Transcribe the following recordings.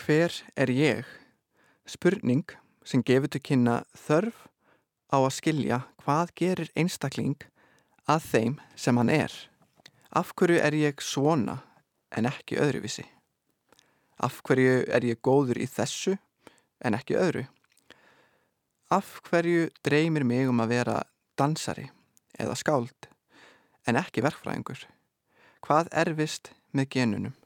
Hver er ég? Spurning sem gefur til kynna þörf á að skilja hvað gerir einstakling að þeim sem hann er. Af hverju er ég svona en ekki öðruvísi? Af hverju er ég góður í þessu en ekki öðru? Af hverju dreymir mig um að vera dansari eða skáld en ekki verkfræðingur? Hvað erfist með genunum?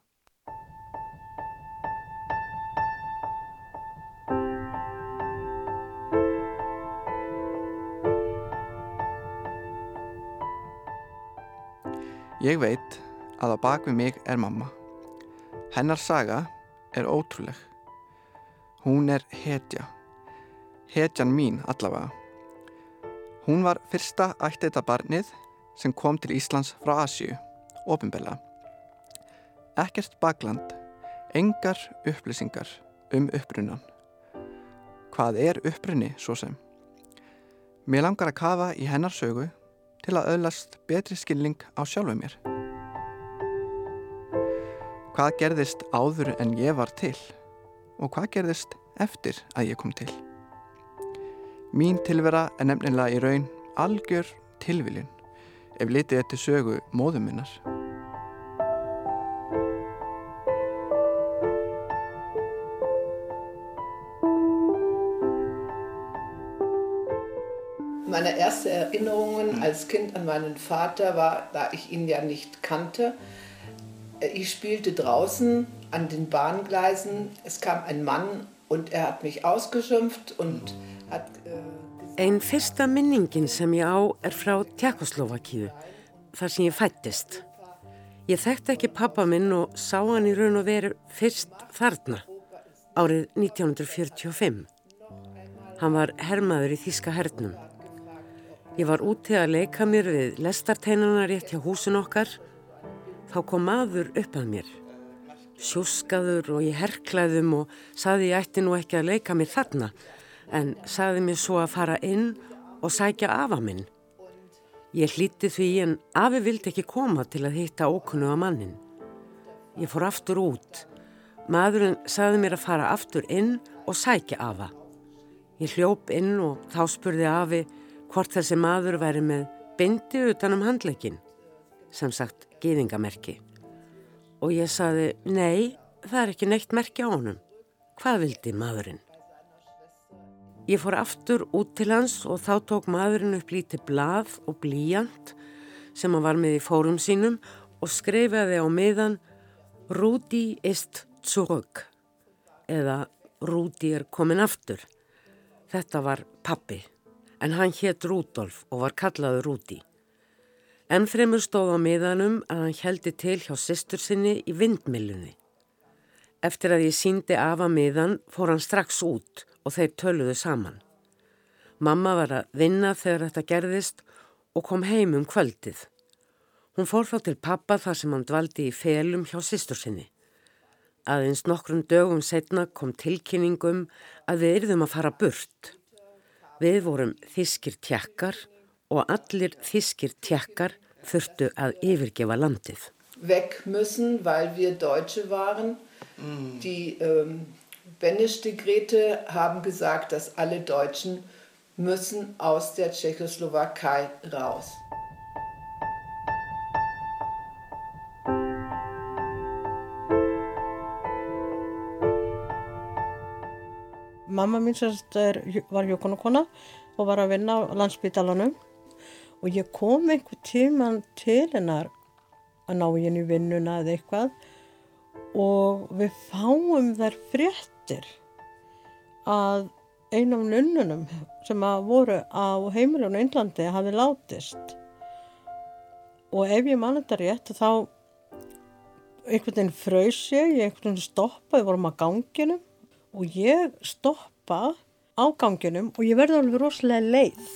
Ég veit að á bakvið mig er mamma. Hennar saga er ótrúleg. Hún er hetja. Hetjan mín allavega. Hún var fyrsta ættita barnið sem kom til Íslands frá Asju, ofinbella. Ekkert bakland, engar upplýsingar um upprunnan. Hvað er upprunni svo sem? Mér langar að kafa í hennar sögu til að öðlast betri skilning á sjálfu mér. Hvað gerðist áður en ég var til og hvað gerðist eftir að ég kom til? Mín tilvera er nefnilega í raun algjör tilviljun ef litið eftir sögu móðum Meine erste Erinnerungen als Kind an meinen Vater war, da ich ihn ja nicht kannte. Ich spielte draußen an den Bahngleisen. Es kam ein Mann und er hat mich ausgeschimpft und hat... Äh, Einn fyrsta minningin sem ég á er frá Tjekkoslovakíu, þar sem ég fættist. Ég þekkti ekki pappa minn og sá hann í raun og veru fyrst þarna, árið 1945. Hann var hermaður í Þíska hernum. Ég var úti að leika mér við lestarteinana rétt hjá húsin okkar. Þá kom maður upp að mér. Sjúskaður og ég herklaðum og saði ég ætti nú ekki að leika mér þarna en saði mér svo að fara inn og sækja afa minn. Ég hlíti því en afi vildi ekki koma til að hitta ókunnu á mannin. Ég fór aftur út. Maðurinn saði mér að fara aftur inn og sækja afa. Ég hljóp inn og þá spurði afi hvort þessi maður væri með bindi utanum handleikin, sem sagt gýðingamerki. Og ég saði, nei, það er ekki neitt merki á honum. Hvað vildi maðurinn? Ég fór aftur út til hans og þá tók maðurinn upp lítið blað og blíjant sem hann var með í fórum sínum og skreifaði á miðan Rúdi ist zurück eða Rúdi er komin aftur. Þetta var pappi en hann hétt Rúdolf og var kallaður Rúdi. Ennfremur stóð á miðanum að hann heldi til hjá sýstur sinni í vindmilunni. Eftir að ég síndi af að miðan fór hann strax út og þeir töluðu saman. Mamma var að vinna þegar þetta gerðist og kom heim um kvöldið. Hún fór þá til pappa þar sem hann dvaldi í felum hjá sýstur sinni. Aðeins nokkrum dögum setna kom tilkynningum að við yrðum að fara burt. Við vorum þískir tjekkar og allir þískir tjekkar þurftu að yfirgefa landið. Weg müssen, weil wir Deutsche waren. Mm. Die ähm, Benesch-Dekrete haben gesagt, dass alle Deutschen müssen aus der Tschechoslowakei raus. Mamma mín sérst var hjókunarkona og var að vinna á landsbytalanum og ég kom einhver tíman til hennar að ná henni í vinnuna eða eitthvað. Og við fáum þær fréttir að einum nunnunum sem að voru á heimiljónu Índlandi hafi látist. Og ef ég mann þetta rétt þá einhvern veginn fröys ég, ég einhvern veginn stoppaði, vorum að ganginum og ég stoppa á ganginum og ég verði alveg rosalega leið.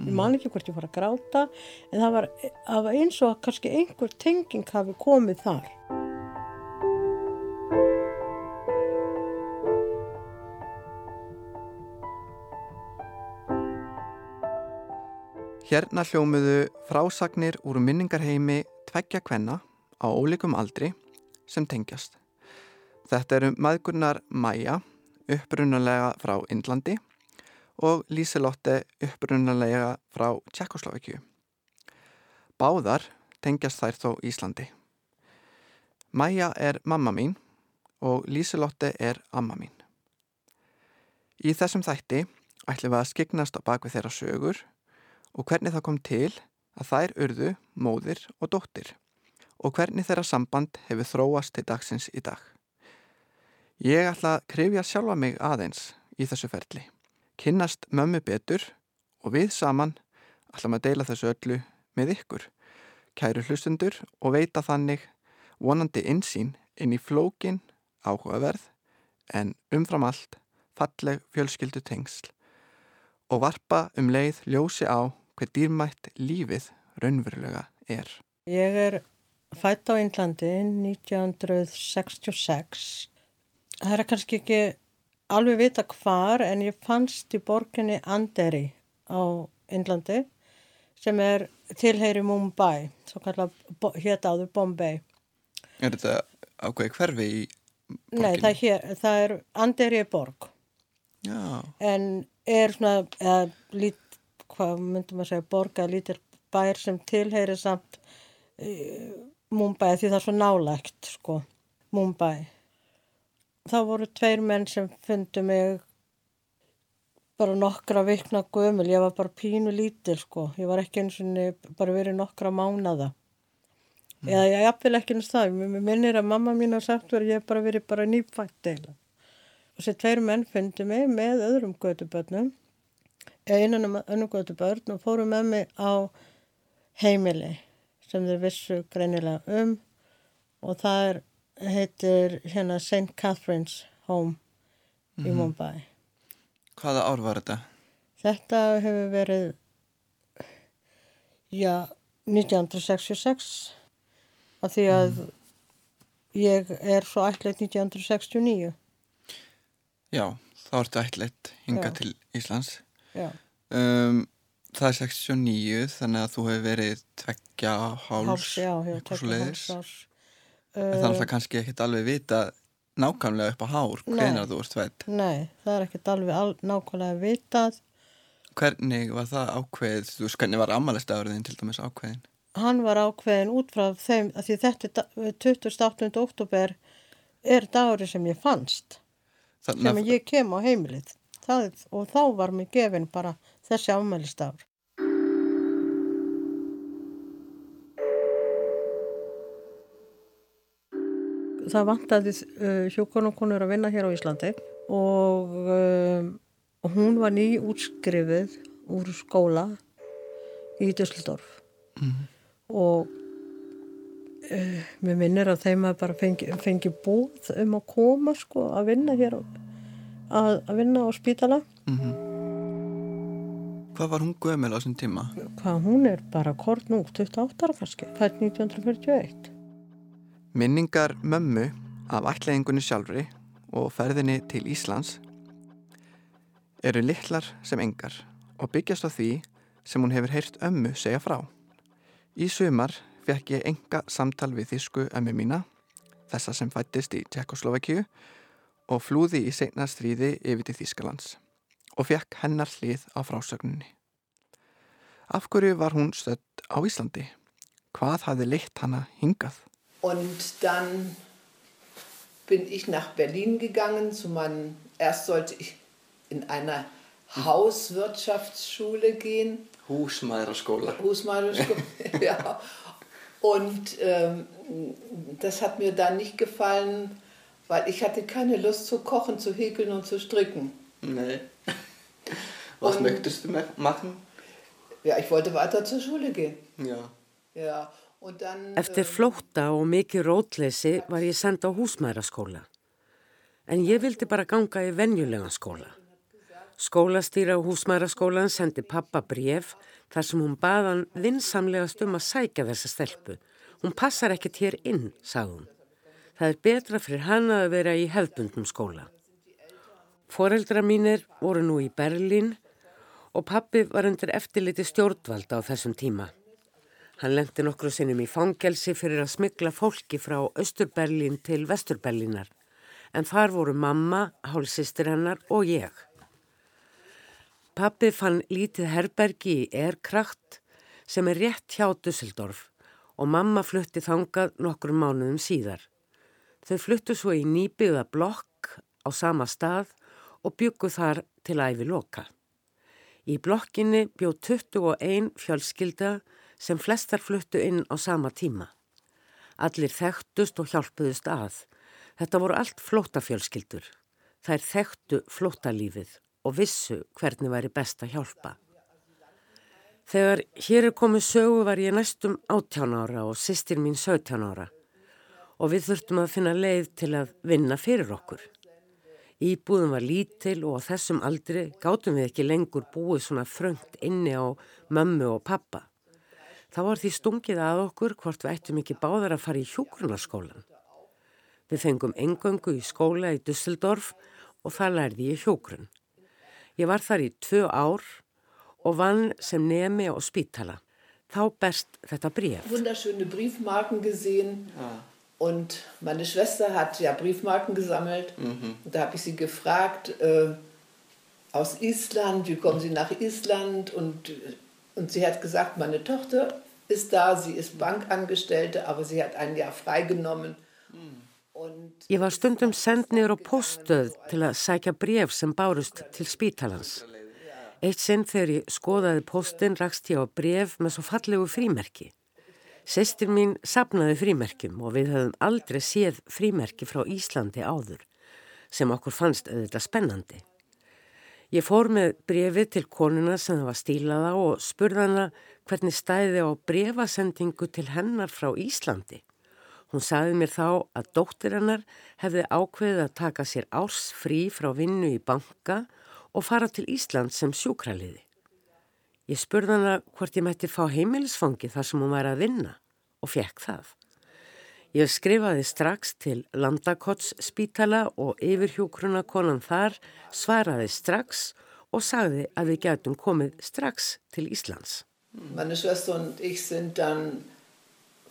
Ég man ekki hvort ég var að gráta en það var, það var eins og að kannski einhver tenging hafi komið þar. Hérna hljómiðu frásagnir úr minningarheimi tveggja kvenna á ólíkum aldri sem tengjast. Þetta eru maðgurnar Maja, upprunalega frá Indlandi og Líselotte upprunalega frá Tjekkoslovikju. Báðar tengjast þær þó Íslandi. Maja er mamma mín og Líselotte er amma mín. Í þessum þætti ætlum við að skiknast á bakvið þeirra sögur og hvernig það kom til að þær urðu móðir og dóttir og hvernig þeirra samband hefur þróast til dagsins í dag. Ég ætla að krifja sjálfa mig aðeins í þessu ferli, kynnast mömmu betur og við saman ætlum að deila þessu öllu með ykkur, kæru hlustundur og veita þannig vonandi insýn inn í flókin áhugaverð en umfram allt falleg fjölskyldu tengsl og varpa um leið ljósi á hver dýrmætt lífið raunverulega er. Ég er fætt á Índlandi 1966. Það er kannski ekki alveg vita hvar en ég fannst í borginni Anderi á Índlandi sem er tilheyri Mumbai, svo kallar hétt áður Bombay. Er þetta ákveði hverfi í borginni? Nei, það er, hér, það er Anderi borg. Já. En er svona, eða lít, hvað myndum að segja, borg að lítir bær sem tilheyri samt uh, Mumbai því það er svo nálægt sko, Mumbai. Það voru tveir menn sem fundu mig bara nokkra vikna gömul, ég var bara pínu lítil sko, ég var ekki eins og bara verið nokkra mánada. Mm. Eða ég jafnvel ekki eins það, mér minnir að mamma mín har sagt verið ég hef bara verið bara nýfætt eila. Og þessi tveir menn fundu mig með öðrum gödubörnum, einan um önnum gödubörn og fóru með mig á heimili sem þeir vissu greinilega um og það er, heitir hérna St. Catherine's Home mm -hmm. í Mumbai. Hvaða ár var þetta? Þetta hefur verið, já, 1966 af því að mm. ég er svo ætleitt 1969. Já, þá ertu ætleitt hinga já. til Íslands. Já. Um, það er 69 þannig að þú hefur verið tveggja háls Háls, já, já, tveggja háls uh, Það er alltaf kannski ekkit alveg vita nákvæmlega upp á hár hvenar þú ert tveit Nei, það er ekkit alveg al nákvæmlega vitað Hvernig var það ákveðið, þú veist hvernig var ammaliðstafurðin til dæmis ákveðin? Hann var ákveðin út frá þeim að því þetta 28. oktober er daguri sem ég fannst Þann sem ég kem á heimilið það, og þá var mér gefin bara þessi ámælistafur. Það vantaði uh, hjókonukonur að vinna hér á Íslandi og um, hún var ný útskrifið úr skóla í Düsseldorf mm -hmm. og uh, mér minnir að þeim að bara fengi, fengi búð um að koma sko að vinna hér að, að vinna á spítala mm -hmm. Hvað var hún gömul á þessum tíma? Hvað hún er bara kort nú, 28 ára kannski, fætt 1941. Minningar mömmu af ætlaðingunni sjálfri og ferðinni til Íslands eru litlar sem engar og byggjast á því sem hún hefur heyrt ömmu segja frá. Í sumar fekk ég enga samtal við þísku ömmu mína, þessa sem fættist í Tjekkoslovakíu og flúði í segna stríði yfir til Þískalands og fekk hennar hlið á frásögninni. Af hverju var hún stödd á Íslandi? Hvað hafði leitt hana hingað? Und dann bin ich nach Berlin gegangen zu meinen, erst sollte ich in einer Hauswirtschaftsschule gehen. Husmeisterschule. Husmeisterschule, ja. Und ähm, das hat mir dann nicht gefallen, weil ich hatte keine Lust zu kochen, zu häkeln und zu stricken. Nee. Was und, möchtest du machen? Ja, ich wollte weiter zur Schule gehen. Ja. Ja. Eftir ähm, flótta og mikið rótleysi var ég senda á húsmæraskóla. En ég vildi bara ganga í venjulegan skóla. Skólastýra á húsmæraskólan sendi pappa bref þar sem hún baðan vinsamlegast um að sækja þessa stelpu. Hún passar ekkert hér inn, sagði hún. Það er betra fyrir hana að vera í hefðbundnum skóla. Foreldra mínir voru nú í Berlín og pappi var undir eftirliti stjórnvalda á þessum tíma. Hann lendi nokkru sinnum í fangelsi fyrir að smigla fólki frá Östurberlín til Vesturberlínar en þar voru mamma, hálsistir hennar og ég. Pappi fann lítið herbergi í Erkrakt sem er rétt hjá Dusseldorf og mamma flutti þangað nokkur mánuðum síðar. Þau fluttu svo í nýbyggða blokk á sama stað og byggu þar til æfi loka. Í blokkinni bjóð 21 fjölskylda sem flestar fluttu inn á sama tíma. Allir þekktust og hjálpuðust að. Þetta voru allt flótafjölskyldur. Þær þekktu flótalífið og vissu hvernig væri best að hjálpa. Þegar hér er komið sögu var ég næstum 18 ára og sýstir mín 17 ára og við þurftum að finna leið til að vinna fyrir okkur. Íbúðum var lítil og á þessum aldri gátum við ekki lengur búið svona fröngt inni á mömmu og pappa. Það var því stungið að okkur hvort við ættum ekki báðar að fara í hjógrunarskólan. Við fengum engöngu í skóla í Dusseldorf og það lærði ég hjógrun. Ég var þar í tvö ár og vann sem nemi á spítala. Þá berst þetta bréf. Wunderschöne Briefmarken gesehen ja. und meine Schwester hat ja Briefmarken gesammelt. Mhm. Und da habe ich sie gefragt, äh, aus Island, wie kommen Sie nach Island? Und, und sie hat gesagt, meine Tochter ist da, sie ist Bankangestellte, aber sie hat ein Jahr freigenommen. Ég var stundum send niður á póstöð til að sækja bref sem bárust til spítalans. Eitt sinn þegar ég skoðaði postin rakst ég á bref með svo fallegu frímerki. Sestir mín sapnaði frímerkjum og við höfum aldrei séð frímerki frá Íslandi áður sem okkur fannst auðvitað spennandi. Ég fór með brefið til konuna sem það var stílaða og spurðana hvernig stæði á brefasendingu til hennar frá Íslandi. Hún saði mér þá að dóttir hennar hefði ákveðið að taka sér árs frí frá vinnu í banka og fara til Ísland sem sjúkraliði. Ég spurði hana hvort ég mætti fá heimilisfangi þar sem hún væri að vinna og fekk það. Ég skrifaði strax til Landakotts spítala og yfirhjókruna konan þar svaraði strax og sagði að við gætum komið strax til Íslands. Meine Schwester und ich sind dann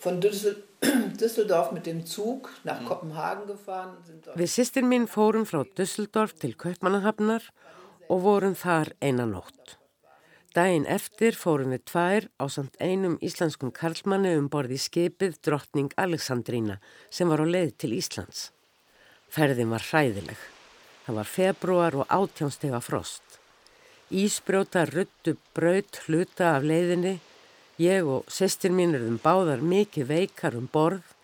von Düsseldorf mit dem Zug nach Kopenhagen gefahren. Við sýstin mín fórum frá Düsseldorf til Kaupmannahafnar og vorum þar einanótt. Dæin eftir fórum við tvær á samt einum íslenskum karlmanni um borði skipið drottning Alexandrína sem var á leið til Íslands. Ferðin var hræðileg. Það var februar og átjónstega frost. Ísbrjóta ruttu braut hluta af leiðinni. Ég og sestir mín erum báðar mikið veikar um borð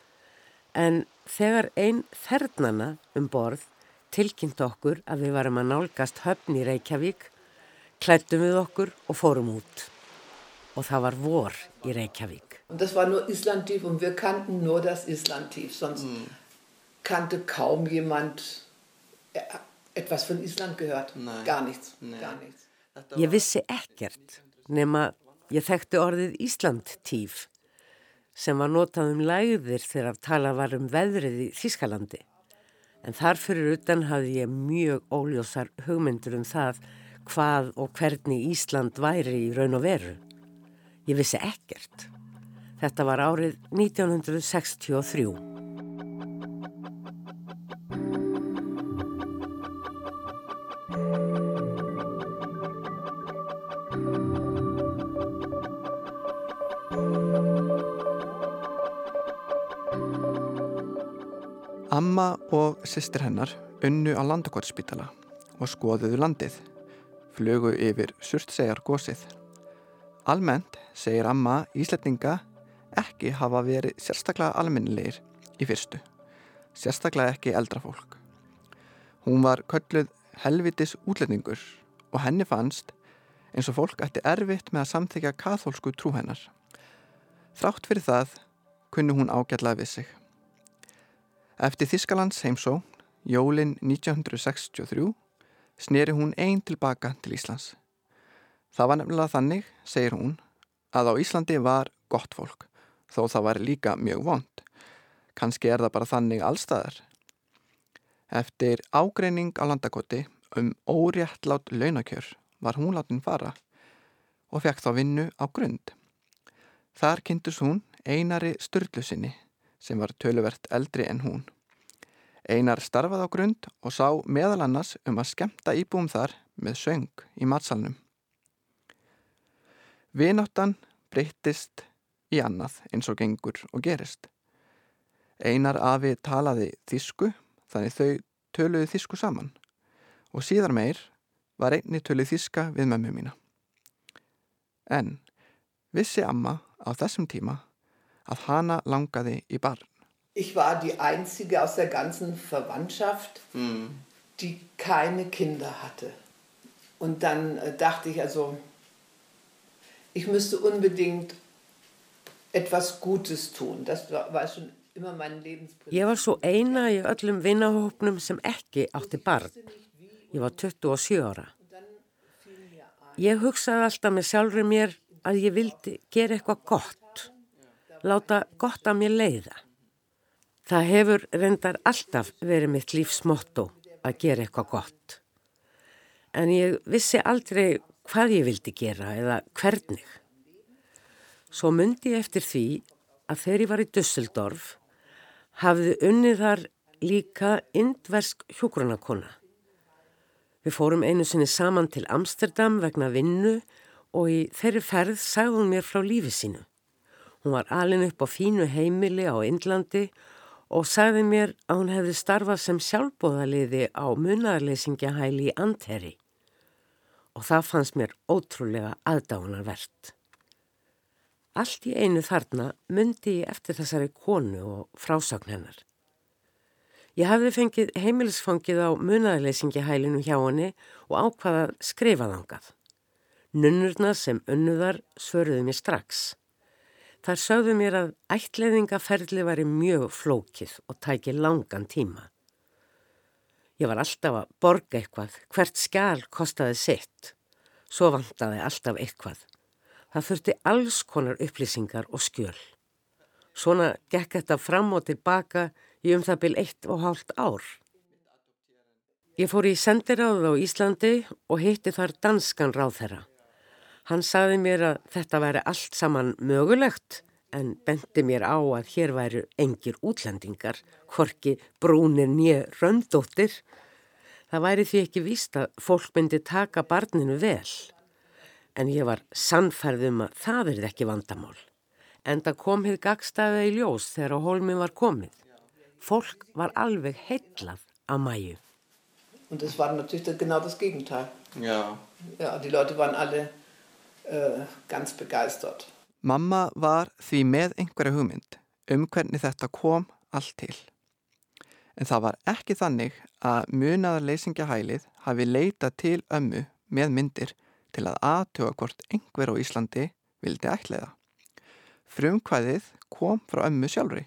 en þegar einn þernana um borð tilkynnt okkur að við varum að nálgast höfn í Reykjavík, klættum við okkur og fórum út. Og það var vor í Reykjavík. Und das war nur Islandtief und wir kannten nur das Islandtief, sonst mm. kannte kaum jemand äh, etwas von Island gehört. Nei. Gar nichts, gar nichts. Ég vissi ekkert nema ég þekkti orðið Íslandtíf sem var notað um læðir þegar talað var um veðrið í Þískalandi. En þar fyrir utan hafði ég mjög óljósar hugmyndur um það hvað og hvernig Ísland væri í raun og veru. Ég vissi ekkert. Þetta var árið 1963. Amma og sýstir hennar unnu á landakortspítala og skoðuðu landið, flögu yfir surtsegar gósið. Almennt segir amma Ísletninga ekki hafa verið sérstaklega almennilegir í fyrstu, sérstaklega ekki eldra fólk. Hún var kölluð helvitis útletningur og henni fannst eins og fólk ætti erfitt með að samþykja kathólsku trú hennar. Þrátt fyrir það kunni hún ágætlaði við sig. Eftir Þískalands heimsó, jólin 1963, sneri hún einn tilbaka til Íslands. Það var nefnilega þannig, segir hún, að á Íslandi var gott fólk, þó það var líka mjög vond. Kanski er það bara þannig allstaðar. Eftir ágreining á landakoti um óréttlátt launakjör var hún látin fara og fekk þá vinnu á grund. Þar kynntus hún einari störlusinni sem var töluvert eldri en hún. Einar starfaði á grund og sá meðal annars um að skemta íbúum þar með söng í matsalnum. Vináttan breyttist í annað eins og gengur og gerist. Einar afi talaði þísku þannig þau töluði þísku saman og síðar meir var einni töluð þíska við mömmu mína. En vissi amma á þessum tíma að hana langaði í barn. Ich war die einzige aus der ganzen Verwandtschaft, mhm. die keine Kinder hatte. Und dann äh, dachte ich also, ich müsste unbedingt etwas Gutes tun. Das war schon immer mein Lebensprinzip. Ég var svo eina í öllum vinnahópnum sem ekki átti barn. Ég var 27 ára. Ég hugsaði alltaf með sjálfur mér að ég vildi gera eitthvað gott. Láta gott að mér leiða. Það hefur reyndar alltaf verið mitt lífsmotto að gera eitthvað gott. En ég vissi aldrei hvað ég vildi gera eða hvernig. Svo myndi ég eftir því að þegar ég var í Dusseldorf hafði unnið þar líka indversk hjógrunarkona. Við fórum einu sinni saman til Amsterdam vegna vinnu og í þeirri ferð sagði hún mér frá lífi sínu. Hún var alin upp á fínu heimili á Indlandi og og sagði mér að hún hefði starfað sem sjálfbóðaliði á munarleysingahæli í Anteri og það fannst mér ótrúlega aðdáðunarvert. Allt í einu þarna myndi ég eftir þessari konu og frásagn hennar. Ég hafði fengið heimilisfangið á munarleysingahælinu hjá henni og ákvaðað skrifaðangað. Nunnurna sem unnuðar svörðuði mér strax. Þar sögðu mér að ætleðingaferðli væri mjög flókið og tæki langan tíma. Ég var alltaf að borga eitthvað, hvert skjál kostaði sitt. Svo vantaði alltaf eitthvað. Það þurfti alls konar upplýsingar og skjöl. Svona gekk þetta fram og tilbaka í um það byrj eitt og hálft ár. Ég fór í sendiráð á Íslandi og hitti þar danskan ráð þeirra. Hann saði mér að þetta væri allt saman mögulegt en bendi mér á að hér væri engir útlendingar, horki brúnir nýja röndóttir. Það væri því ekki víst að fólk myndi taka barninu vel. En ég var sannferðum að það verði ekki vandamál. En það kom hér gagstaðið í ljós þegar á hólmi var komið. Fólk var alveg heitlað að mæju. Og það var náttúrulega genau das Gegenteil. Já. Já, die Leute waren alle uh, ganz begeistert. Mamma var því með einhverja hugmynd um hvernig þetta kom allt til. En það var ekki þannig að munaðarleysingahælið hafi leitað til ömmu með myndir til að aðtjóa hvort einhver á Íslandi vildi ætliða. Frumkvæðið kom frá ömmu sjálfri.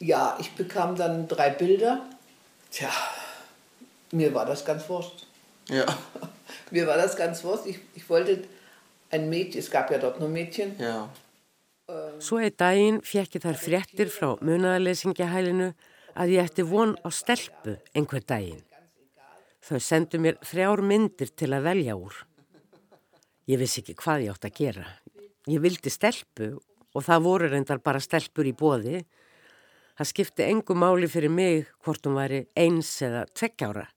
Ja, ich bekam dann drei Bilder. Tja, mir war das ganz wurscht. Ja. mir war das ganz wurscht. Ich, ich wollte ein Mädchen, es gab ja dort nur Mädchen. Já. Svo einn daginn fjekki þar fréttir frá munaðarleysingahælinu að ég ætti von á stelpu einhver daginn. Þau sendu mér þrjár myndir til að velja úr. Ég vissi ekki hvað ég átt að gera. Ég vildi stelpu og það voru reyndar bara stelpur í bóði. Það skipti engu máli fyrir mig hvort hún væri eins eða tvekkjára.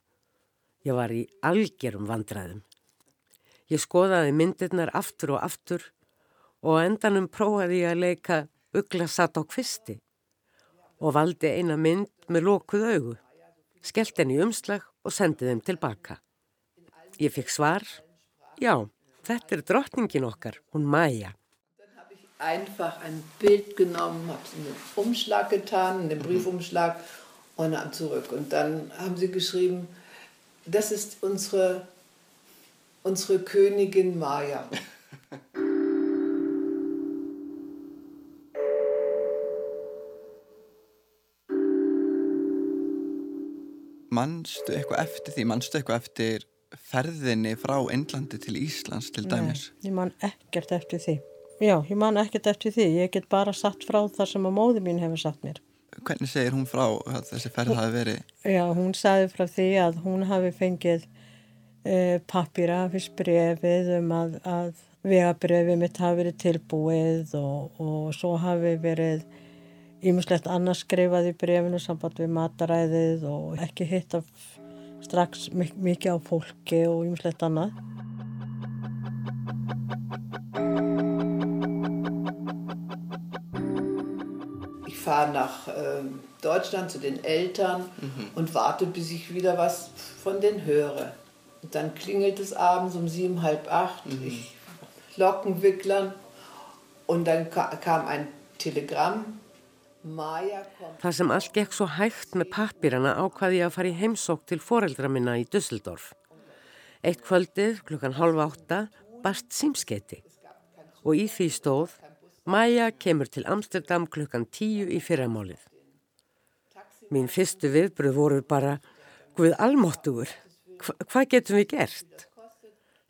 Ég var í algjörum vandræðum. Ég skoðaði myndirnar aftur og aftur og endanum prófaði ég að leika ugla satt á kvisti og valdi eina mynd með lókuð augu, skellt henni umslag og sendið þeim tilbaka. Ég fikk svar, já, þetta er drottningin okkar, hún Maja. Einfach ein Bild genommen, habe es in den Umschlag getan, in den Briefumschlag und dann zurück. Und dann haben sie geschrieben, das ist unsere unsere Königin Maya. Mannstu eitthvað eftir því, mannstu eitthvað eftir ferðinni frá Englandi til Íslands til dæmis? Nei, ég man ekkert eftir því. Já, ég man ekkert eftir því. Ég get bara satt frá það sem að móði mín hefur satt mér. Hvernig segir hún frá þessi ferð hafi verið? Já, hún sagði frá því að hún hafi fengið e, pappira fyrst brefið um að, að vegabrefið mitt hafi verið tilbúið og, og svo hafi verið Ímislegt annars skrifaði í brefinu samband við mataræðið og ekki hitta strax mikið á fólki og ímislegt annað. Ich fahre nach äh, Deutschland zu den Eltern mhm. und warte, bis ich wieder was von denen höre. Und dann klingelt es abends um sieben, halb acht. Mhm. Ich Lockenwicklern und dann kam ein Telegramm. Það sem allt gekk svo hægt með pappirana ákvaði ég að fara í heimsók til foreldra minna í Dusseldorf. Eitt kvöldið klukkan halv átta barst símskeiti og í því stóð Maja kemur til Amsterdam klukkan tíu í fyrramálið. Mín fyrstu viðbröð voru bara Guð almáttugur, Hva, hvað getum við gert?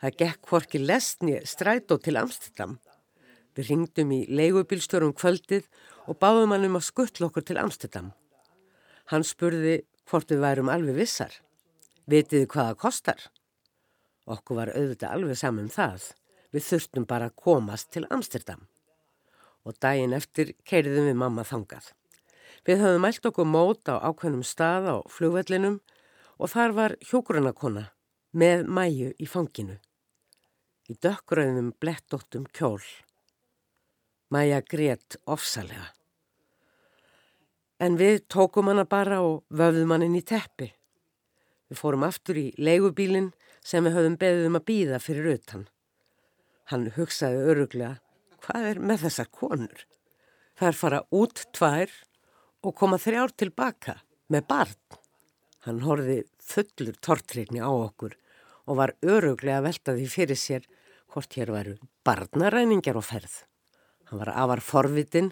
Það gekk hvorki lesni strætó til Amsterdam. Við ringdum í leigubílstjórum kvöldið og báðum hann um að skuttla okkur til Amsterdam. Hann spurði hvort við værum alveg vissar. Vitiði hvaða kostar? Okkur var auðvitað alveg saman um það. Við þurftum bara að komast til Amsterdam. Og daginn eftir keiriðum við mamma þangað. Við höfum mælt okkur mót á ákveðnum stað á flugvellinum og þar var hjógrunarkona með mæju í fanginu í dökgröðum blettóttum kjól. Maja grétt ofsalega. En við tókum hana bara og vöfðum hann inn í teppi. Við fórum aftur í leigubílinn sem við höfum beðið um að býða fyrir utan. Hann hugsaði öruglega, hvað er með þessar konur? Það er fara út tvær og koma þrjár tilbaka með barn. Hann horfi fullur tortreikni á okkur og var öruglega veltaði fyrir sér hvort hér varu barnaræningar og ferð. Hann var afar forvitin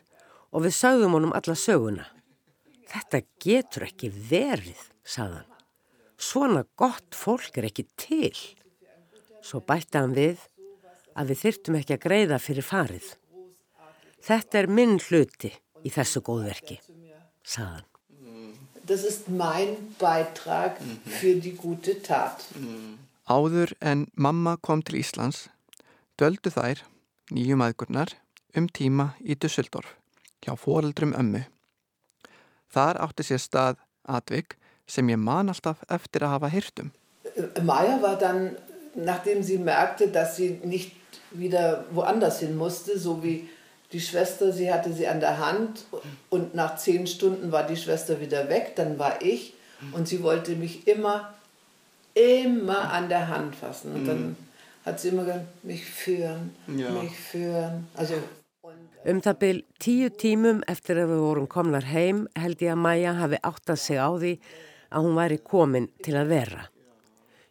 og við sagðum honum alla söguna. Þetta getur ekki verið, sagðan. Svona gott fólk er ekki til. Svo bætti hann við að við þyrtum ekki að greiða fyrir farið. Þetta er minn hluti í þessu góðverki, sagðan. Das ist mein Beitrag für die gute Tat. Áður en mamma kom til Íslands döldu þær, nýju maðgurnar, um tíma í Dusseldorf hjá foreldrum ömmu. Þar átti sér stað atvik sem ég man alltaf eftir að hafa hýrtum. Maja war dann, nachdem sie merkte, dass sie nicht wieder woanders hin musste, so wie die Schwester, sie hatte sie an der Hand und nach zehn Stunden war die Schwester wieder weg, dann war ich und sie wollte mich immer, immer an der Hand fassen. Und dann hat sie immer gesagt, mich führen, Já. mich führen. Also, um það byl tíu tímum eftir að við vorum komnar heim held ég að Maja hafi áttað sig á því að hún væri komin til að vera.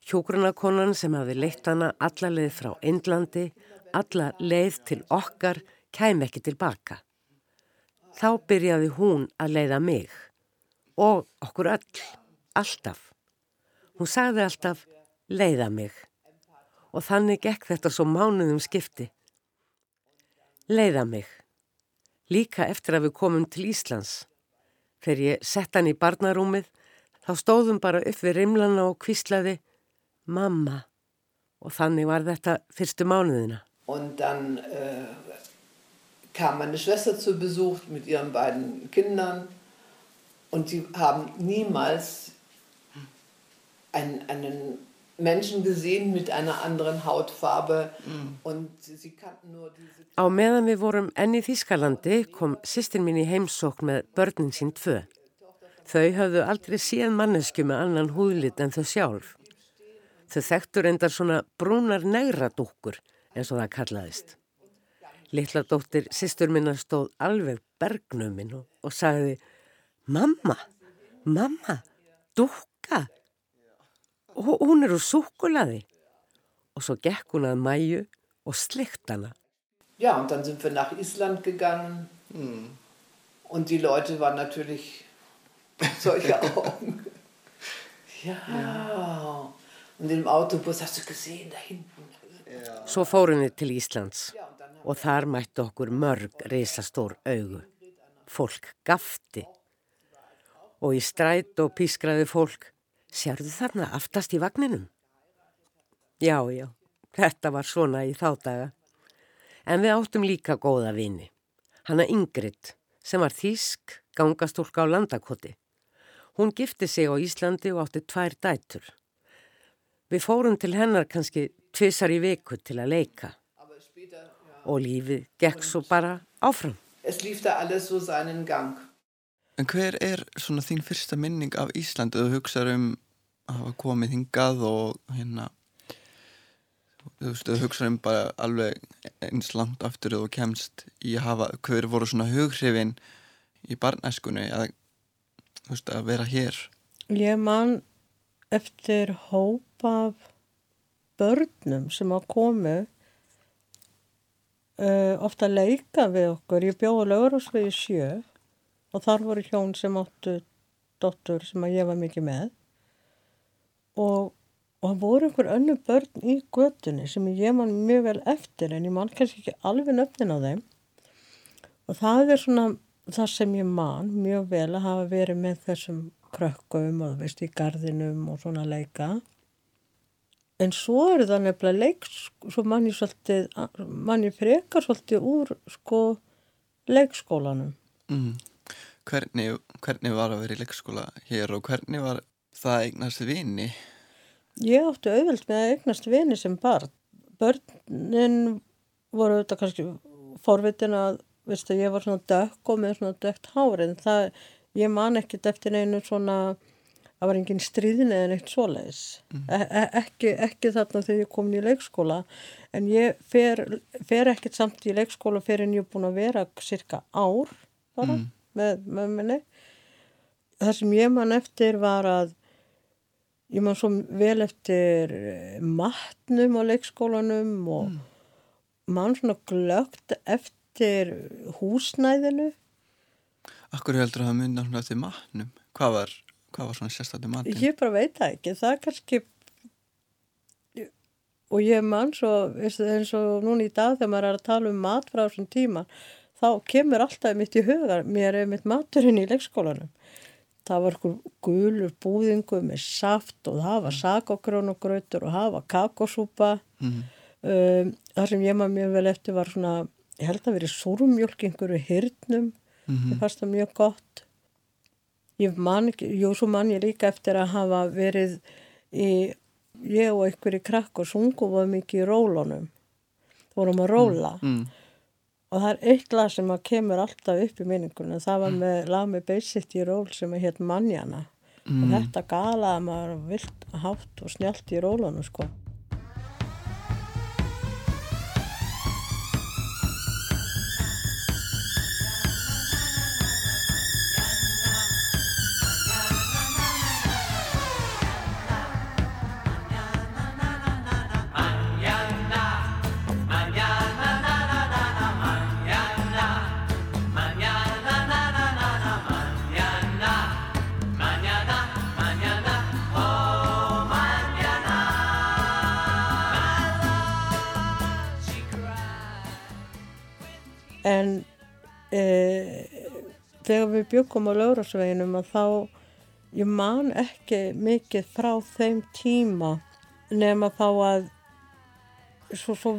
Hjógrunakonan sem hafi leitt hana alla leið frá Indlandi, alla leið til okkar, kæm ekki tilbaka. Þá byrjaði hún að leiða mig og okkur öll, alltaf. Hún sagði alltaf leiða mig og þannig gekk þetta svo mánuðum skipti. Leiða mig, líka eftir að við komum til Íslands. Þegar ég sett hann í barnarúmið, þá stóðum bara upp við rimlana og kvíslaði mamma og þannig var þetta fyrstu mánuðina. Og dann äh, kam meine Schwester zu Besuch mit ihren beiden Kindern und die haben niemals einen, einen Menschen gesehen mit einer anderen Hautfarbe mm. und sie kannten nur diese... Á meðan við vorum enni í Þískalandi kom sýstin mín í heimsók með börnin sín tvö. Þau hafðu aldrei síðan mannesku með annan húðlit en þau sjálf. Þau þekktur endar svona brúnar negra dúkkur eins og það kallaðist. Littla dóttir sýstur minna stóð alveg bergnuminn og, og sagði Mamma, mamma, dúkka og hún er úr súkulaði. Og svo gekk hún að mæju og slikt hana. Ja, und dann sind wir nach Island gegangen. Mm. Und die Leute waren natürlich solche Augen. ja. ja. Und im Autobus hast du gesehen, da hinten. Svo fórum við til Íslands og þar mætti okkur mörg reysastór augu. Fólk gafti og í stræt og pískraði fólk Sérðu þarna aftast í vagninum? Já, já, þetta var svona í þá daga. En við áttum líka góða vini. Hanna Ingrid sem var þýsk gangastúlka á landakoti. Hún gifti sig á Íslandi og átti tvær dætur. Við fórum til hennar kannski tvissar í viku til að leika og lífið gekk svo bara áfram. So seinen gang. En hver er svona þín fyrsta minning af Íslandi? Þú hugsaður um að hafa komið hingað og hérna þú veist, þú hugsaður um bara alveg eins langt aftur og kemst í að hafa, hver voru svona hughrifin í barnæskunni að, þú veist, að vera hér? Ég man eftir hóp af börnum sem að komu uh, ofta leika við okkur. Ég bjóði lögurásvegi sjö og þar voru hjón sem áttu dottur sem að ég var mikið með. Og, og það voru einhver önnu börn í götunni sem ég man mjög vel eftir en ég man kannski ekki alveg nöfnin á þeim. Og það er svona það sem ég man mjög vel að hafa verið með þessum krökkum og veist í gardinum og svona leika En svo er það nefnilega leik, svo mann ég svolítið, mann ég frekar svolítið úr sko leikskólanum. Mm. Hvernig, hvernig var að vera í leikskóla hér og hvernig var það eignast vini? Ég átti auðvelt með að eignast vini sem barn. Börnin voru auðvitað kannski forvitin að, veistu, ég var svona dökk og með svona dökkt hárið. Það, ég man ekkert eftir einu svona það var engin stríðin eða neitt svoleiðis mm. e e ekki, ekki þarna þegar ég kom í leikskóla en ég fer, fer ekkert samt í leikskóla fyrir en ég er búin að vera cirka ár bara mm. með mömminni það sem ég man eftir var að ég man svo vel eftir matnum á leikskólanum og mm. man svona glögt eftir húsnæðinu Akkur heldur það að mynda eftir matnum? Hvað var Hvað var svona sérstaklega matinn? Ég bara veit það ekki, það er kannski og ég mann svo eins og núna í dag þegar maður er að tala um mat frá þessum tíma þá kemur alltaf mitt í huga mér er mitt maturinn í leikskólanum það var gulur búðingu með saft og það var sakokrónugrautur og það var kakosúpa mm. um, það sem ég maður mjög vel eftir var svona ég held að verið súrumjölk einhverju hirtnum mm -hmm. það fannst það mjög gott Ég man jú svo man ég líka eftir að hafa verið í, ég og einhverju krakk og sungu var mikið í rólunum. Það vorum að róla. Mm, mm. Og það er eitt lag sem kemur alltaf upp í minningunum. Það var með lag með Basic í ról sem er hétt Manjana. Mm. Og þetta galaði maður vilt hátt og snjált í rólunum sko. Við byggum á laurasveginum að þá ég man ekki mikið frá þeim tíma nema þá að svo, svo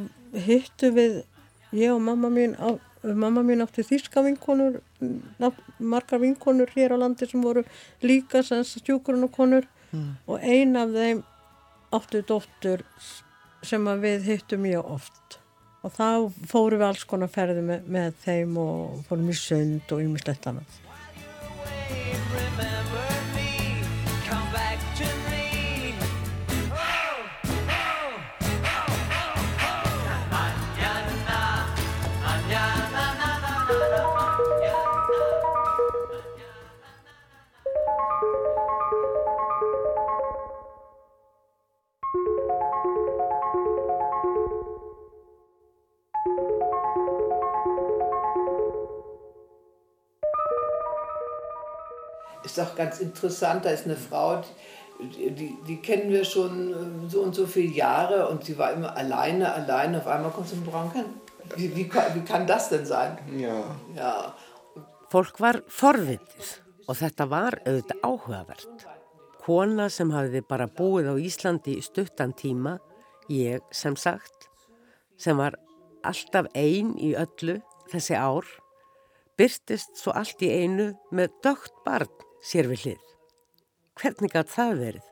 hittu við ég og mamma mín á, mamma mín átti þýska vinkonur margar vinkonur hér á landi sem voru líka stjúkurunakonur mm. og ein af þeim átti dóttur sem við hittum mjög oft og þá fórum við alls konar ferði með, með þeim og fórum í sund og ymmislegt annað ist auch ganz interessant, da ist eine Frau, die, die, die, kennen wir schon äh, so und so viele Jahre und sie war immer alleine, alleine. Auf einmal kommt sie mit Branken. Wie, wie, wie kann das denn sein? Já. Já. Fólk var forvitið og þetta var auðvitað áhugavert. Kona sem hafiði bara búið á Íslandi í stuttan tíma, ég sem sagt, sem var alltaf einn í öllu þessi ár, byrtist svo allt í einu með dögt barn sér við hlið. Hvernig gæt það verið?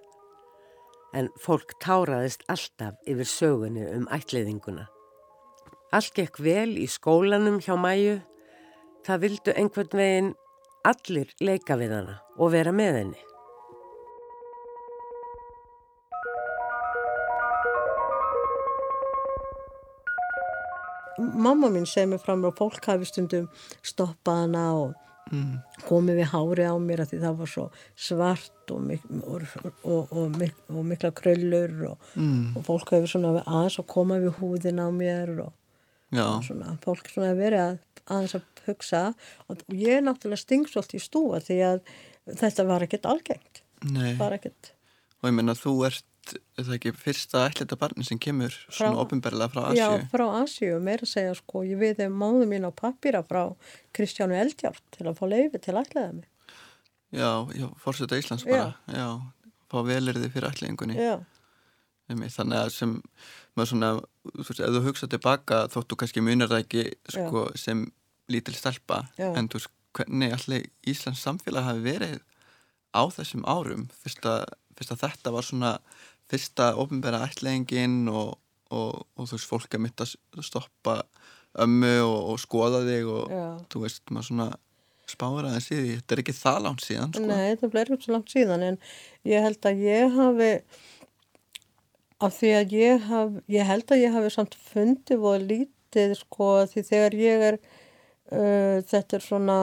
En fólk táraðist alltaf yfir sögunni um ætliðinguna. Allt gekk vel í skólanum hjá mæju. Það vildu einhvern veginn allir leika við hana og vera með henni. Mamma mín segir mér fram og fólk hafi stundum stoppað hana og mm. komið við hári á mér að því það var svo svart og, mik og, og, mik og mikla kröllur mm. og fólk hefur svona aðeins að koma við húðin á mér og svona, fólk svona verið að aðeins að hugsa og ég er náttúrulega stingsvolt í stúa því að þetta var ekkert algengt Nei. var ekkert og ég menna þú ert er það ekki fyrsta ætlita barni sem kemur svona ofinberlega frá Asju? Já, frá Asju, meira að segja sko, ég við þeim máðu mín á pappira frá Kristjánu Eldjárt til að fá leiði til ætlaða mig. Já, já, fórseta Íslands bara, já, já fá velirði fyrir ætlingunni. Já. Þannig að sem, maður svona, þú veist, ef þú hugsaði tilbaka þóttu kannski munar það ekki sko, sem lítil stelpa, já. en þú veist, hvernig allir Íslands samfélag hafi verið á þessum árum, fyrst að, fyrst að þetta var svona fyrsta ofinbæra ætleggingin og, og, og þú veist, fólk er mitt að stoppa ömmu og, og skoða þig og Já. þú veist, maður svona spáður aðeins í því, þetta er ekki það langt síðan sko. Nei, þetta bleið ekki svo langt síðan en ég held að ég hafi af því að ég haf ég held að ég hafi samt fundið og lítið sko því þegar ég er uh, þetta er svona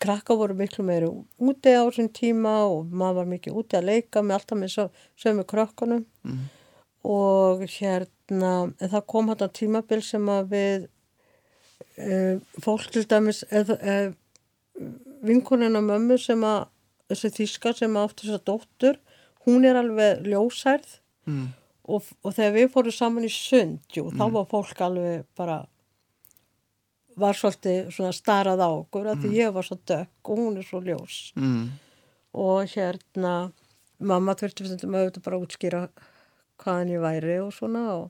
krakka voru miklu meiri úti á þessum tíma og maður var mikið úti að leika með alltaf með sömu krakkanum mm. og hérna það kom hérna tímabil sem að við e, fólk til dæmis eða e, vinkunina mömmu sem að þessi þíska sem átti þessa dóttur hún er alveg ljósærð mm. og, og þegar við fórum saman í sund jú, mm. þá var fólk alveg bara var svolítið svona starað á okkur mm. því ég var svo dökk og hún er svo ljós mm. og hérna mamma þurfti fyrir þetta auðvitað bara að útskýra hvaðan ég væri og svona og,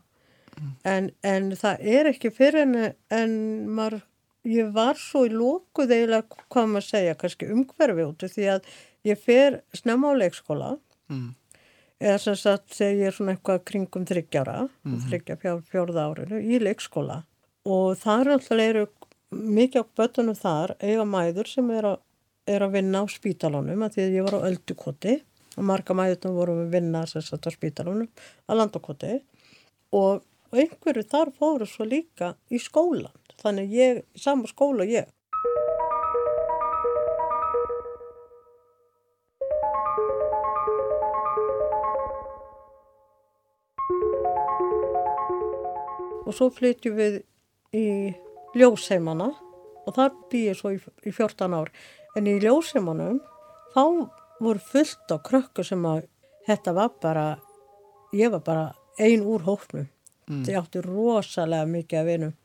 mm. en, en það er ekki fyrir en, en maður, ég var svo í lókuð eiginlega hvað maður segja, kannski umhverfi út því að ég fer snemma á leikskóla mm. eða sem sagt þegar ég er svona eitthvað kringum þryggjára, þryggja fjórða árinu í leikskóla og þar alltaf eru mikið á bötunum þar eiga mæður sem er að, er að vinna á spítalunum að því að ég var á öldukoti. Og marga mæðurnum voru að vinna sagt, á spítalunum að landakoti. Og, og einhverju þar fóru svo líka í skólan þannig ég, í sama skóla ég. Og svo flytjum við í ljósheimana og þar bý ég svo í, í 14 ár. En í ljósheimanum þá voru fullt á krökkur sem að þetta var bara ég var bara ein úr hóknum mm. þau áttu rosalega mikið að vinum.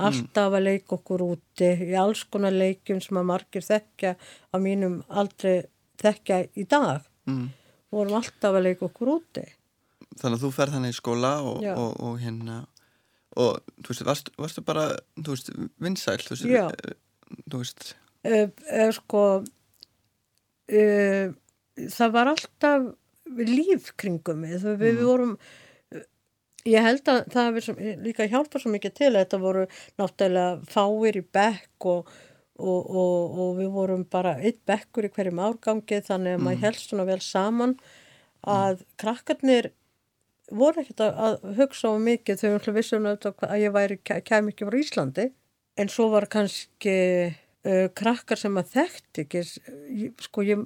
Alltaf að leika okkur úti í alls konar leikum sem að margir þekkja á mínum aldrei þekkja í dag. Mm. vorum alltaf að leika okkur úti. Þannig að þú ferð þannig í skóla og, og, og hérna og þú veist, varstu, varstu bara þú veist, vinsæl þú veist, Já. þú veist uh, uh, sko uh, það var alltaf líf kringum mig við, mm. við vorum ég held að það hefur líka hjálpað svo mikið til þetta voru náttúrulega fáir í bekk og, og, og, og við vorum bara eitt bekkur í hverjum árgangi þannig að mm. maður helst svona vel saman að mm. krakkarnir voru ekkert að hugsa á mikið þau vissum vissum að ég væri kem ekki frá Íslandi. En svo var kannski uh, krakkar sem að þekkt ekki sko ég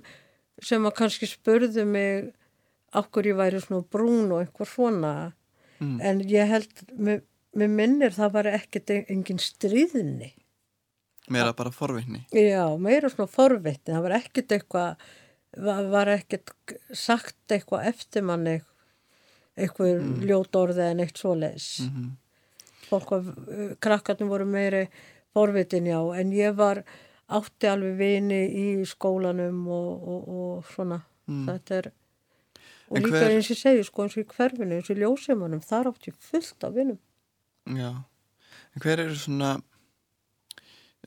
sem að kannski spurðu mig okkur ég væri svona brún og eitthvað svona. Mm. en ég held með, með minnir það var ekkert engin stríðni. Meira bara forvitni. Já, meira svona forvitni. Það var ekkert eitthvað var ekkert sagt eitthvað eftir manni eitthvað mm. ljót orði en eitt svoleis mm -hmm. fólk var, krakkarnir voru meiri forvitin já, en ég var átti alveg vini í skólanum og, og, og svona mm. þetta er og en líka hver... eins og ég segi sko eins og í hverfinu eins og í ljósimunum, þar átti ég fullt af vinum Já, en hver eru svona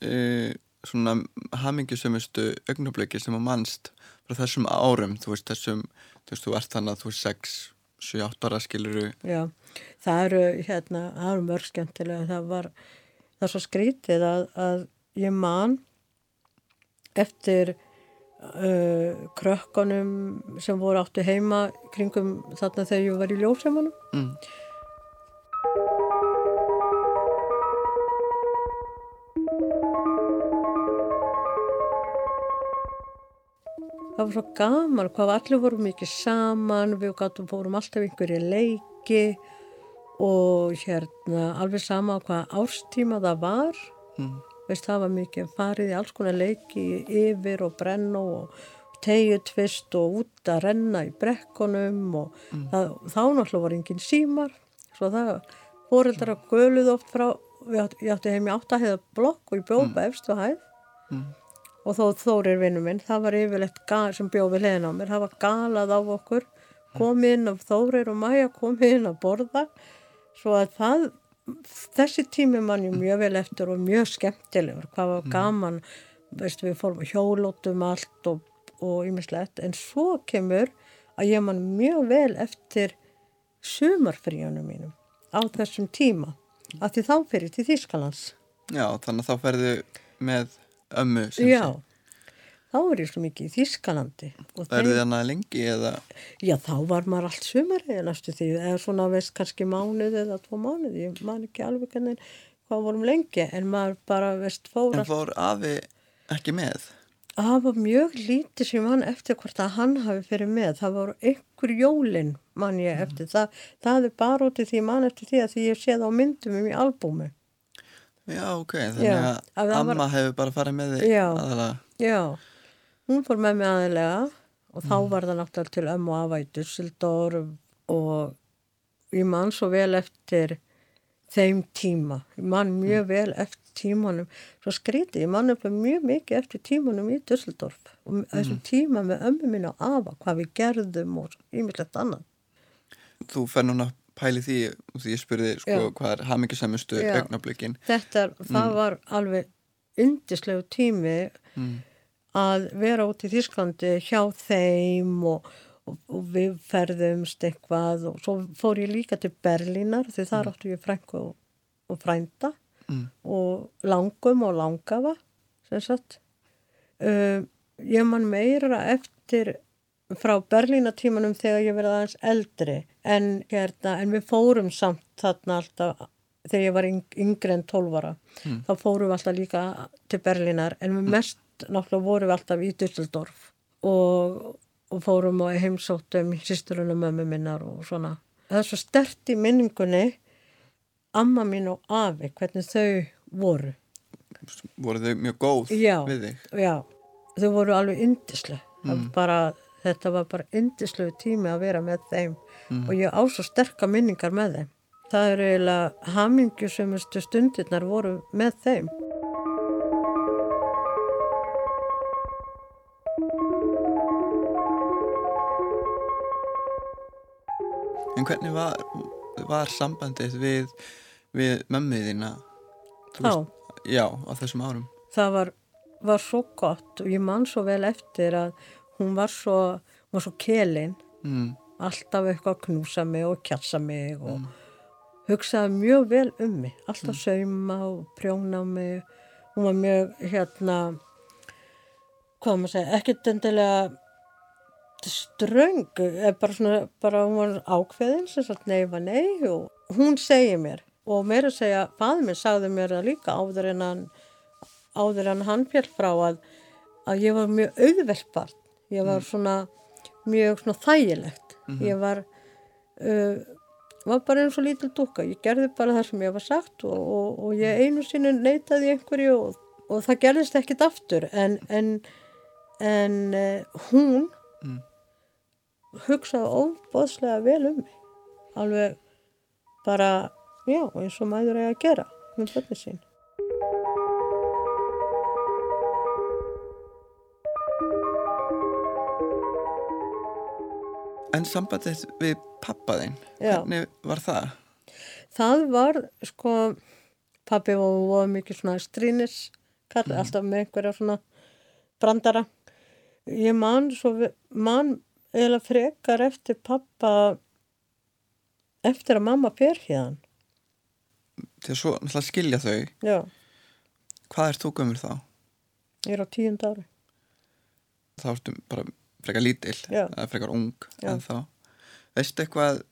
uh, svona hamingjusumustu augnabliki sem að mannst frá þessum árum, þú veist þessum þú veist, þú ert þannig að þú er 6 7-8 ára skiluru Já, það eru hérna, það eru mörg skemmtilega það var, það er svo skrítið að, að ég man eftir uh, krökkunum sem voru áttu heima kringum þarna þegar ég var í ljóseimunum mm. Það var svo gaman hvað allir voru mikið saman við gátum fórum alltaf einhverju leiki og hérna alveg sama á hvaða árstíma það var. Mm. veist það var mikið farið í alls konar leiki yfir og brenn og tegjutvist og út að renna í brekkunum og það, þá náttúrulega var engin símar. Svo það fóreldrar að göluð oft frá ég átti heim í áttaheiða blokk og ég bjópa efstu hæð. Mm. Og þó Þórir vinnu minn, það var yfirleitt gal, sem bjóð við hliðin á mér, það var galað á okkur. Komið inn af Þórir og Maja komið inn að borða. Svo að það þessi tími mann ég mjög vel eftir og mjög skemmtilegur, hvað var gaman veist við fórum hjólótum allt og, og ýmislegt. En svo kemur að ég mann mjög vel eftir sumarfríunum mínum á þessum tíma. Af því þá fyrir til Þýskalands. Já, þannig að þá ferðu með ömmu sem Já, sé. þá er ég svo mikið í Þýskalandi og Verðu þið hana lengi eða Já, þá var maður allt sumarið næstu því, eða svona veist kannski mánuð eða tvo mánuð, ég man ekki alveg hvernig hvað vorum lengi, en maður bara veist fór en fór afi ekki með? Það var mjög lítið sem hann eftir hvort að hann hafi fyrir með, það voru einhver jólin mann ég eftir, það, það er bara út í því mann eftir því að því ég sé það á myndum um í albúmi. Já, ok, þannig Já, að að það var- amma hefur bara farið með þig aðalega. Já, hún fór með mig aðeinslega og þá var það náttúrulega til ömmu afa í Dusseldorf og ég man svo vel eftir þeim tíma. Ég man mjög vel eftir tímanum. Svo skríti, ég man eftir mjög mikið eftir tímanum í Dusseldorf og þessum tíma með ömmu mín og afa, hvað við gerðum og ímislegt annað. Þú fer núna að pæli því því ég spurði sko hvað er hamingisamustu augnablikin Þetta, það var alveg yndislegu tími mm. að vera út í Þísklandi hjá þeim og, og, og við ferðumst eitthvað og svo fór ég líka til Berlínar því þar áttu ég frængu og, og frænda Mm. og langum og langafa sem sagt. Um, ég man meira eftir frá Berlínatímanum þegar ég verið aðeins eldri en, hérna, en við fórum samt þarna alltaf þegar ég var yng, yngri en 12 ára Mm. þá fórum við alltaf líka til Berlínar en við mest náttúrulega vorum við alltaf í Düsseldorf og, og fórum og heimsóttum sýsturinn og mömmu minnar og svona það er svo stert í minningunni amma mín og afi hvernig þau voru voru þau mjög góð Já. við þig já, þau voru alveg yndislega mm. bara, þetta var bara yndislegu tími að vera með þeim. Og ég á svo sterka minningar með þeim. Það eru eiginlega hamingjusumustu stundirnar voru með þeim. En hvernig var, var sambandið við, við mömmið þína? Þú þá, já, á þessum árum. Það var, var svo gott og ég man svo vel eftir að hún var svo, hún var svo kelin. Mm. alltaf eitthvað að knúsa mig og kjassa mig og hugsaði mjög vel um mig. Alltaf sauma og prjóna mig. Hún var mjög hérna hvað maður segja, ekkert endilega ströng bara svona, bara hún var ákveðin sem sagt nei var nei og hún segir mér og meira að segja, faður minn sagði mér það líka áður en hann áður en hann fjall frá að að ég var mjög auðvelt barn ég var svona mjög svona þægilegt. Ég var uh, var bara eins og lítil dúkka. Ég gerði bara það sem ég var sagt og, og, og ég einu sinni neitaði einhverju og, og það gerðist ekkit aftur. En en, en uh, hún Mm. hugsaði óbóðslega vel um mig. Alveg bara já, eins og mæður eiga að gera með börni sín en sambandið við pappa þinn Já. hvernig var það? það var sko pabbi var, var mikið svona strínis kall, alltaf með einhverja svona brandara. Ég man svo, man eða frekar eftir pappa eftir að mamma fer hérna. Þegar svo náttúrulega skilja þau, Já, hvað er þú gömur þá? ég er á tíund ári. Þá ertu bara frekar lítil, Já. eða frekar ung Já. en þá. Veistu eitthvað,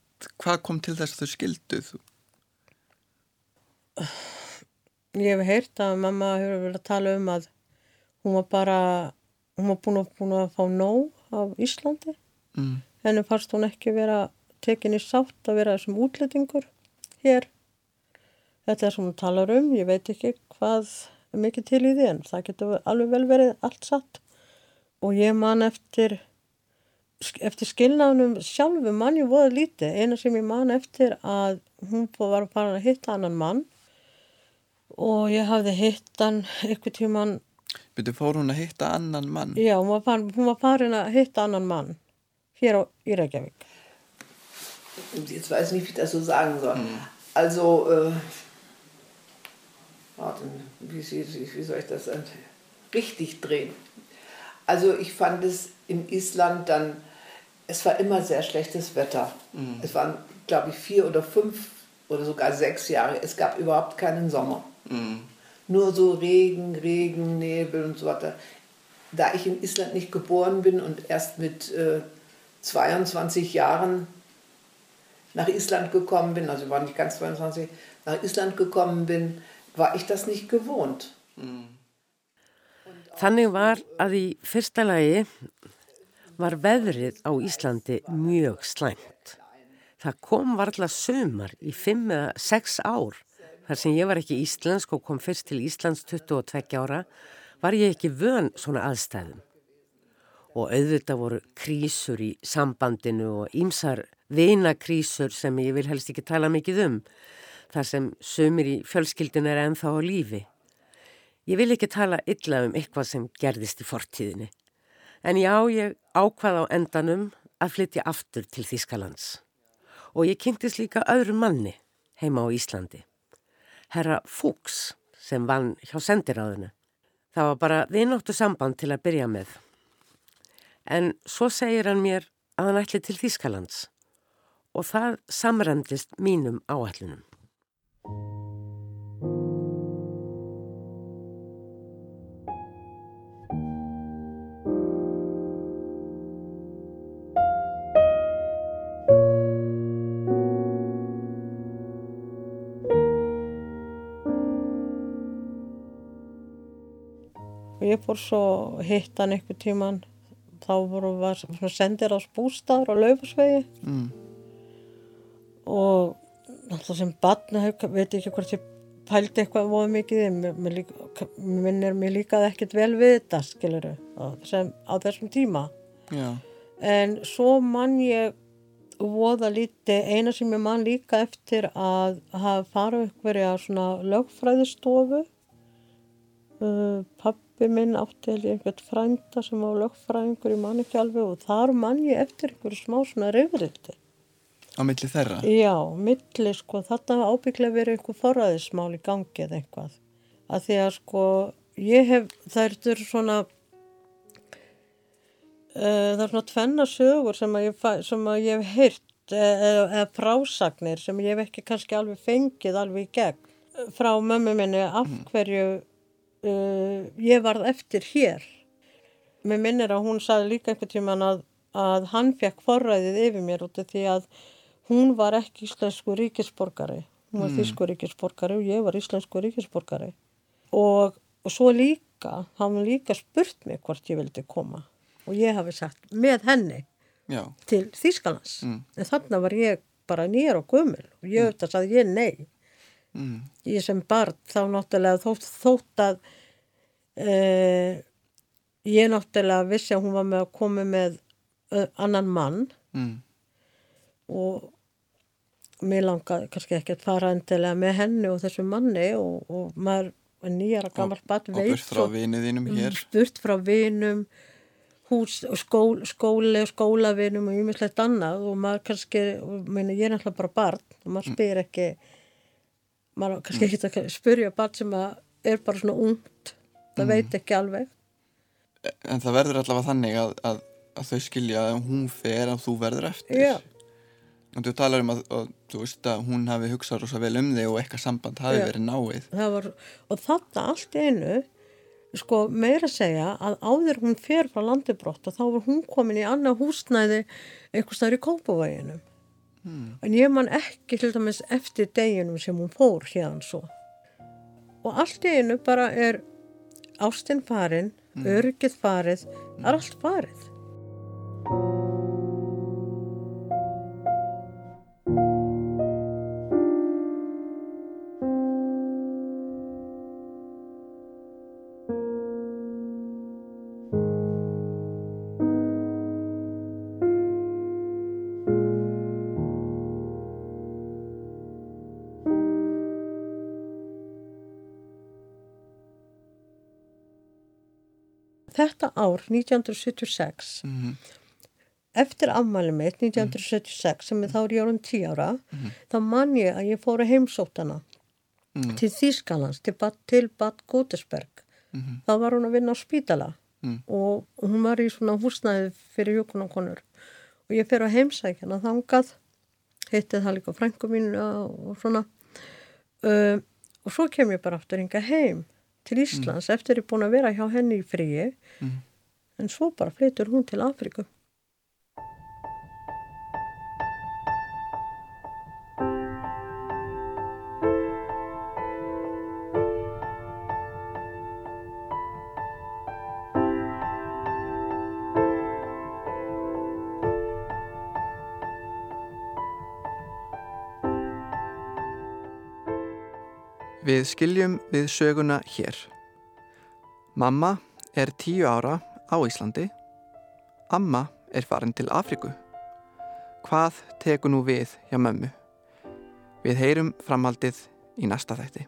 hvað kom til þess að þau skilduð? Ég hef heyrt að mamma hefur verið að tala um að hún var bara, hún var búin að, búin að fá nóg af Íslandi. Mm. Henni fannst hún ekki vera tekin í sátt að vera þessum útlendingur hér. Þetta er sem hún talar um, ég veit ekki hvað er mikið til í því en það getur alveg vel verið allt satt. Og ég man eftir, eftir skilnaðunum sjálfu mann ég voða lítið. Eina sem ég man eftir að hún var að fara að hitta annan mann og ég hafði hitt hann eitthvað tíman, Byrju, fór hún að hitta annan mann? já, hún var, farin, hún var farin að hitta annan mann hér á, í Reykjavík. Jetzt weiß ich nicht, wie ich das so sagen soll. Also, äh, warte, wie, wie, wie soll ich das dann richtig drehen? Also, ich fand es in Island dann, es war immer sehr schlechtes Wetter. Es waren, glaube ich, vier oder fünf oder sogar sechs Jahre. Es gab überhaupt keinen Sommer. Nur so Regen, Regen, Nebel und so weiter. Da ich in Island nicht geboren bin und erst mit äh, 22 Jahren nach Island gekommen bin, also ich war nicht ganz 22, nach Island gekommen bin, war ich das nicht gewohnt. Þannig var að í fyrsta lagi var veðrið á Íslandi mjög slæmt. Það kom varla sömar í fimm eða sex ár. Þar sem ég var ekki íslensk og kom fyrst til Íslands 22 ára var ég ekki vön svona aðstæðum. Og auðvitað voru krísur í sambandinu og ímsar vinakrísur sem ég vil helst ekki tala mikið um. Þar sem sömur í fjölskyldinu er ennþá á lífi. Ég vil ekki tala illa um eitthvað sem gerðist í fortíðinni. En já, ég ákvað á endanum að flytja aftur til Þískalands. Og ég kynntist líka öðru manni heima á Íslandi. Herra Fuchs sem vann hjá sendiráðinu. Það var bara vinóttu samband til að byrja með. En svo segir hann mér að hann ætli til Þískalands og það samræmdist mínum áætlunum. Og að hitta hann einhver tíman, þá voru var sendir á spústaður á laufasvegi Mm. og alltaf sem badna, veit ekki hvort ég pældi eitthvað voða mikið í, mér, mér, líka, mér minnir mér líkaði ekkert vel við þetta, skiluru, sem, á þessum tíma. Já. En svo mann ég voða lítið, eina sem ég mann líka eftir að hafa farið einhverja svona lögfræðistofu. Uh, pappi minn átti held ég einhvern frænda sem var lögfræðingur í mann ekki alveg og þar mann ég eftir einhverju smá svona reyfrildi. Á milli þeirra? Já, milli sko, hafa ábygglega verið einhver forræðismál í gangi eða eitthvað. Að því að sko, ég hef, það er svona, uh, það er svona tvenna sögur sem að ég, sem að ég hef heyrt eða, eða frásagnir sem ég hef ekki kannski alveg fengið alveg í gegn frá mömmu minni af hverju uh, ég varð eftir hér. Mér minnir að hún saði líka einhvern tíman að, að hann fekk forræðið yfir mér út af því að hún var ekki íslensku ríkisborgari. Hún var mm. þýsku ríkisborgari og ég var íslensku ríkisborgari. Og, og svo líka, hann líka spurt mig hvort ég vildi koma. Og ég hafi sagt með henni Já. til Þýskalands. Mm. En þarna var ég bara nýjar og gömul og ég auðvitað sagði ég nei. Mm. Ég sem barn þá náttúrulega þótt, þótt að uh, ég náttúrulega vissi að hún var með að koma með annan mann Mm. og mér langaði kannski ekki að fara endilega með henni og þessu manni og, og maður er nýjara gammal bat Og burt frá vinið þínum hér? burt frá vinum hús, skól, skóli og skólavinum og ýmislegt annað og maður kannski, og meina, ég er náttúrulega bara barn og maður spyr ekki maður kannski ekki að spyrja barn sem að er bara svona ungt það veit ekki alveg En það verður allavega þannig að, að, að þau skilja að hún fer að þú verður eftir. Já. Og þú talar um að, að þú veist að hún hafi hugsað rosa vel um þig og eitthvað samband hafi Já. verið náið. Það var, og þarna allt einu sko meira segja að áður hún fer frá landibrótt og þá var hún komin í annað húsnæði einhvers þar í Kópavæginum en ég man ekki til dæmis eftir deginum sem hún fór hérna svo. Og allt í einu bara er ástinn farin öryggið farið, það er allt farið ár 1976 eftir afmæli mitt 1976 sem er þá er ég orðin 10 ára þá man ég að ég fór að heimsótt hana til Þýskalands til til Bad Godesberg þá var hún að vinna á spítala og hún var í svona húsnæði fyrir hjókunakonur og ég fer að heimsækja hana þangað hitti það líka frængu mín og svona. Uh, og svo kem ég bara aftur hinga heim til Íslands eftir ég er búin að vera hjá henni í fríi en svo bara flytur hún til Afriku Við skiljum við söguna hér. Mamma er tíu ára á Íslandi. Amma er farin til Afriku. Hvað tekur nú við hjá mömmu? Við heyrum framhaldið í næsta þætti.